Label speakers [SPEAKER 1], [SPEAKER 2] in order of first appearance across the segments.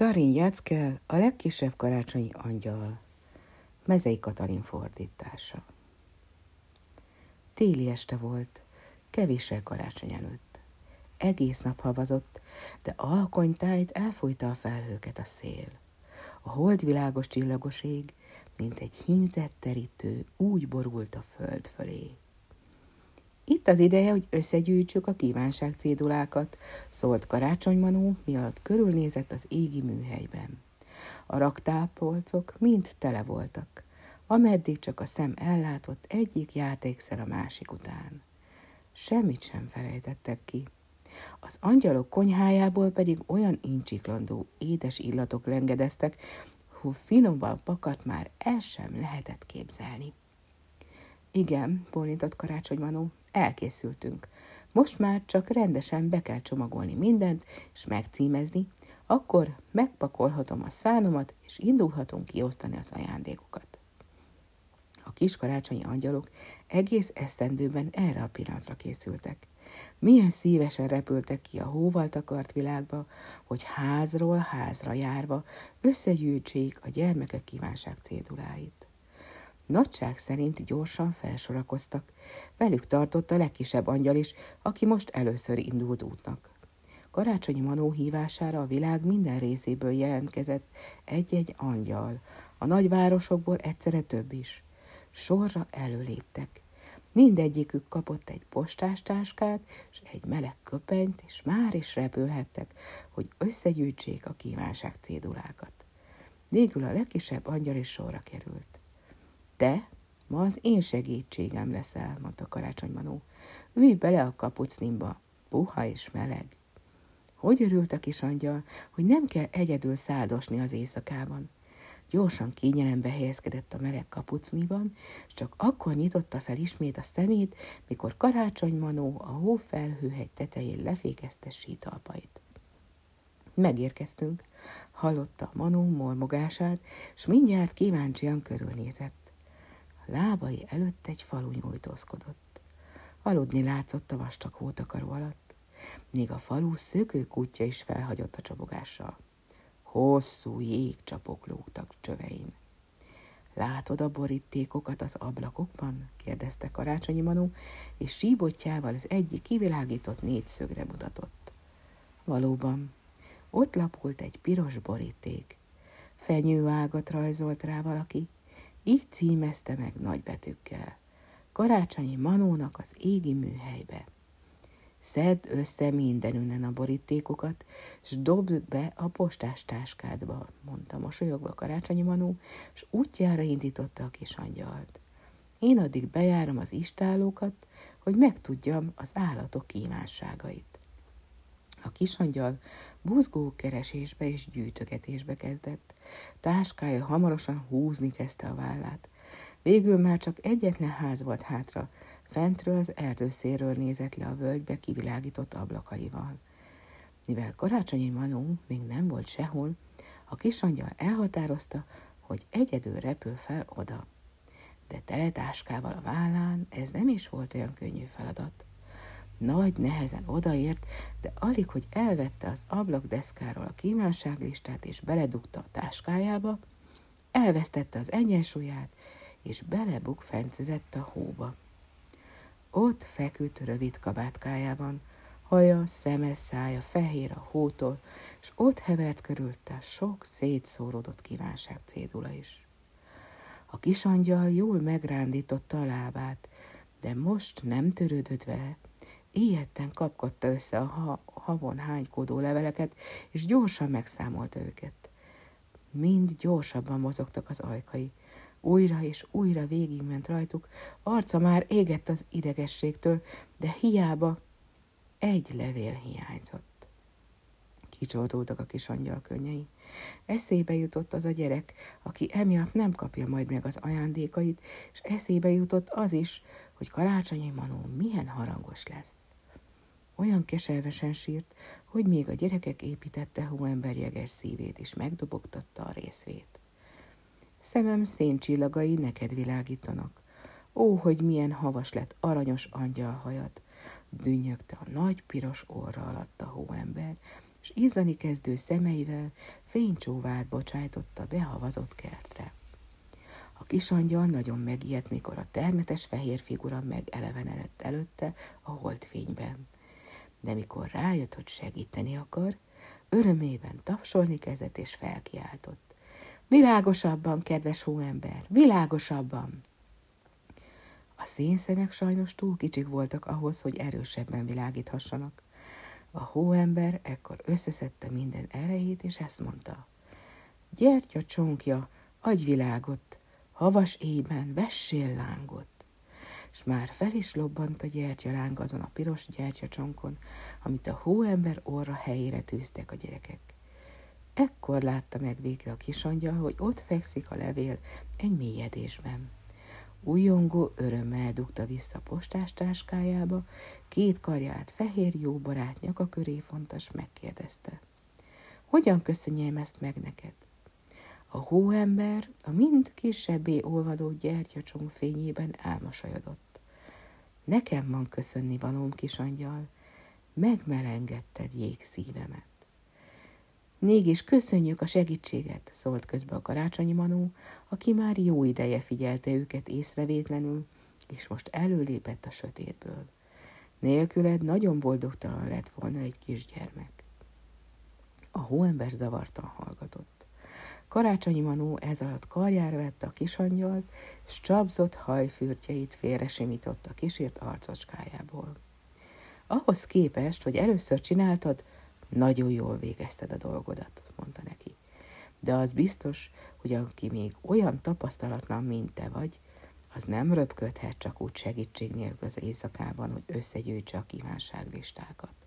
[SPEAKER 1] Karin Jackel, a legkisebb karácsonyi angyal. Mezei Katalin fordítása. Téli este volt, kevéssel karácsony előtt. Egész nap havazott, de alkonytájt elfújta a felhőket a szél. A holdvilágos csillagos ég, mint egy hímzett terítő, úgy borult a föld fölé. Itt az ideje, hogy összegyűjtsük a kívánság cédulákat, szólt Karácsonymanó, miatt körülnézett az égi műhelyben. A raktárpolcok mind tele voltak, ameddig csak a szem ellátott egyik játékszer a másik után. Semmit sem felejtettek ki. Az angyalok konyhájából pedig olyan incsiklandó, édes illatok lengedeztek, hogy finomban pakat már el sem lehetett képzelni. Igen, bólintott karácsonymanó, elkészültünk. Most már csak rendesen be kell csomagolni mindent, és megcímezni, akkor megpakolhatom a szánomat, és indulhatunk kiosztani az ajándékokat. A kis karácsonyi angyalok egész esztendőben erre a pillanatra készültek. Milyen szívesen repültek ki a hóval takart világba, hogy házról házra járva összegyűjtsék a gyermekek kívánság céduláit. Nagyság szerint gyorsan felsorakoztak. Velük tartott a legkisebb angyal is, aki most először indult útnak. Karácsonyi Manó hívására a világ minden részéből jelentkezett egy-egy angyal, a nagyvárosokból egyszerre több is. Sorra előléptek. Mindegyikük kapott egy postástáskát és egy meleg köpenyt, és már is repülhettek, hogy összegyűjtsék a kívánság cédulákat. Végül a legkisebb angyal is sorra került. Te ma az én segítségem leszel, mondta Karácsony Manó. Ülj bele a kapucnimba, puha és meleg. Hogy örült a kis angyal, hogy nem kell egyedül száldosni az éjszakában. Gyorsan kényelembe helyezkedett a meleg kapucniban, és csak akkor nyitotta fel ismét a szemét, mikor Karácsony Manó a hófelhőhegy tetején lefékezte sítalpait. Megérkeztünk, hallotta Manó mormogását, s mindjárt kíváncsian körülnézett lábai előtt egy falu nyújtózkodott. Aludni látszott a vastag hótakaró alatt, még a falu szökő kutya is felhagyott a csabogással. Hosszú jégcsapok lógtak csövein. Látod a borítékokat az ablakokban? kérdezte Karácsonyi Manó, és síbotjával az egyik kivilágított négyszögre mutatott. Valóban, ott lapult egy piros boríték. Fenyőágat rajzolt rá valaki, így címezte meg nagybetűkkel. Karácsonyi Manónak az égi műhelybe. Szedd össze mindenünnen a borítékokat, s dobd be a postás táskádba, mondta mosolyogva Karácsonyi Manó, s útjára indította a kis angyalt. Én addig bejárom az istálókat, hogy megtudjam az állatok kívánságait. A kisangyal buzgó keresésbe és gyűjtögetésbe kezdett. Táskája hamarosan húzni kezdte a vállát. Végül már csak egyetlen ház volt hátra, fentről az erdőszéről nézett le a völgybe kivilágított ablakaival. Mivel karácsonyi Manó még nem volt sehol, a kisangyal elhatározta, hogy egyedül repül fel oda. De teletáskával a vállán ez nem is volt olyan könnyű feladat. Nagy nehezen odaért, de alig, hogy elvette az ablakdeszkáról a kívánságlistát és beledugta a táskájába, elvesztette az egyensúlyát, és fencezett a hóba. Ott feküdt rövid kabátkájában, haja, szeme, szája fehér a hótól, és ott hevert körülte sok szétszóródott kívánság cédula is. A kisangyal jól megrándította a lábát, de most nem törődött vele, Ilyetten kapkodta össze a ha- havon hánykódó leveleket, és gyorsan megszámolta őket. Mind gyorsabban mozogtak az ajkai. Újra és újra végigment rajtuk, arca már égett az idegességtől, de hiába egy levél hiányzott. Kicsordultak a kis angyal könnyei. Eszébe jutott az a gyerek, aki emiatt nem kapja majd meg az ajándékait, és eszébe jutott az is, hogy karácsonyi Manó milyen harangos lesz. Olyan keservesen sírt, hogy még a gyerekek építette hóember jeges szívét is megdobogtatta a részvét. Szemem széncsillagai neked világítanak. Ó, hogy milyen havas lett aranyos angyal hajad, dünnyögte a nagy piros orra alatt a hóember, és izzani kezdő szemeivel fénycsóvát bocsájtotta behavazott kertre. A kisangyal nagyon megijedt, mikor a termetes fehér figura megelevenedett előtte a holdfényben. De mikor rájött, hogy segíteni akar, örömében tapsolni kezdett és felkiáltott. Világosabban, kedves hóember, világosabban! A szénszemek sajnos túl kicsik voltak ahhoz, hogy erősebben világíthassanak. A hóember ekkor összeszedte minden erejét, és ezt mondta. Gyertya csonkja, adj világot, havas éjben vessél lángot. És már fel is lobbant a gyertyaláng azon a piros gyertyacsonkon, amit a hóember orra helyére tűztek a gyerekek. Ekkor látta meg végre a kisangyal, hogy ott fekszik a levél egy mélyedésben. Újongó örömmel dugta vissza postás táskájába, két karját fehér jó barát nyaka köré fontas megkérdezte. Hogyan köszönjem ezt meg neked? A hóember a mind kisebbé olvadó gyertyacsong fényében elmosajodott. Nekem van köszönni valóm, kisangyal, megmelengedted jég szívemet. Mégis köszönjük a segítséget, szólt közbe a karácsonyi manó, aki már jó ideje figyelte őket észrevétlenül, és most előlépett a sötétből. Nélküled nagyon boldogtalan lett volna egy kisgyermek. A hóember zavartan hallgatott. Karácsonyi Manó ez alatt karjára vette a kisangyalt, és csapzott hajfürtjeit félre simított a kísért arcocskájából. Ahhoz képest, hogy először csináltad, nagyon jól végezted a dolgodat, mondta neki. De az biztos, hogy aki még olyan tapasztalatlan, mint te vagy, az nem röpködhet csak úgy segítség nélkül az éjszakában, hogy összegyűjtse a kívánságlistákat.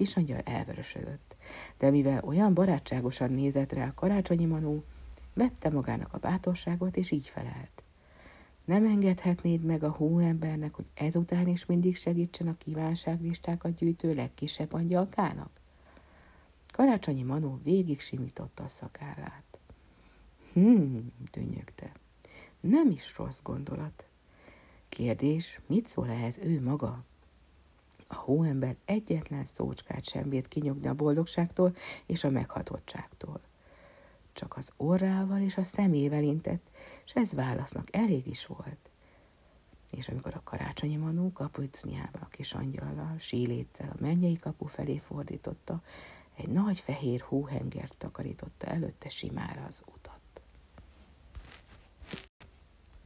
[SPEAKER 1] Kisangyal elvörösödött, de mivel olyan barátságosan nézett rá a karácsonyi manó, vette magának a bátorságot, és így felelt. Nem engedhetnéd meg a hóembernek, hogy ezután is mindig segítsen a kívánságlistákat gyűjtő legkisebb angyalkának? Karácsonyi Manó végig simította a szakállát. Hmm, dünnyögte. Nem is rossz gondolat. Kérdés, mit szól ehhez ő maga? A hóember egyetlen szócskát sem bírt kinyogni a boldogságtól és a meghatottságtól. Csak az orrával és a szemével intett, és ez válasznak elég is volt. És amikor a karácsonyi manó kapucniában a kis angyallal, síléccel a mennyei kapu felé fordította, egy nagy fehér hóhengert takarította előtte simára az utat.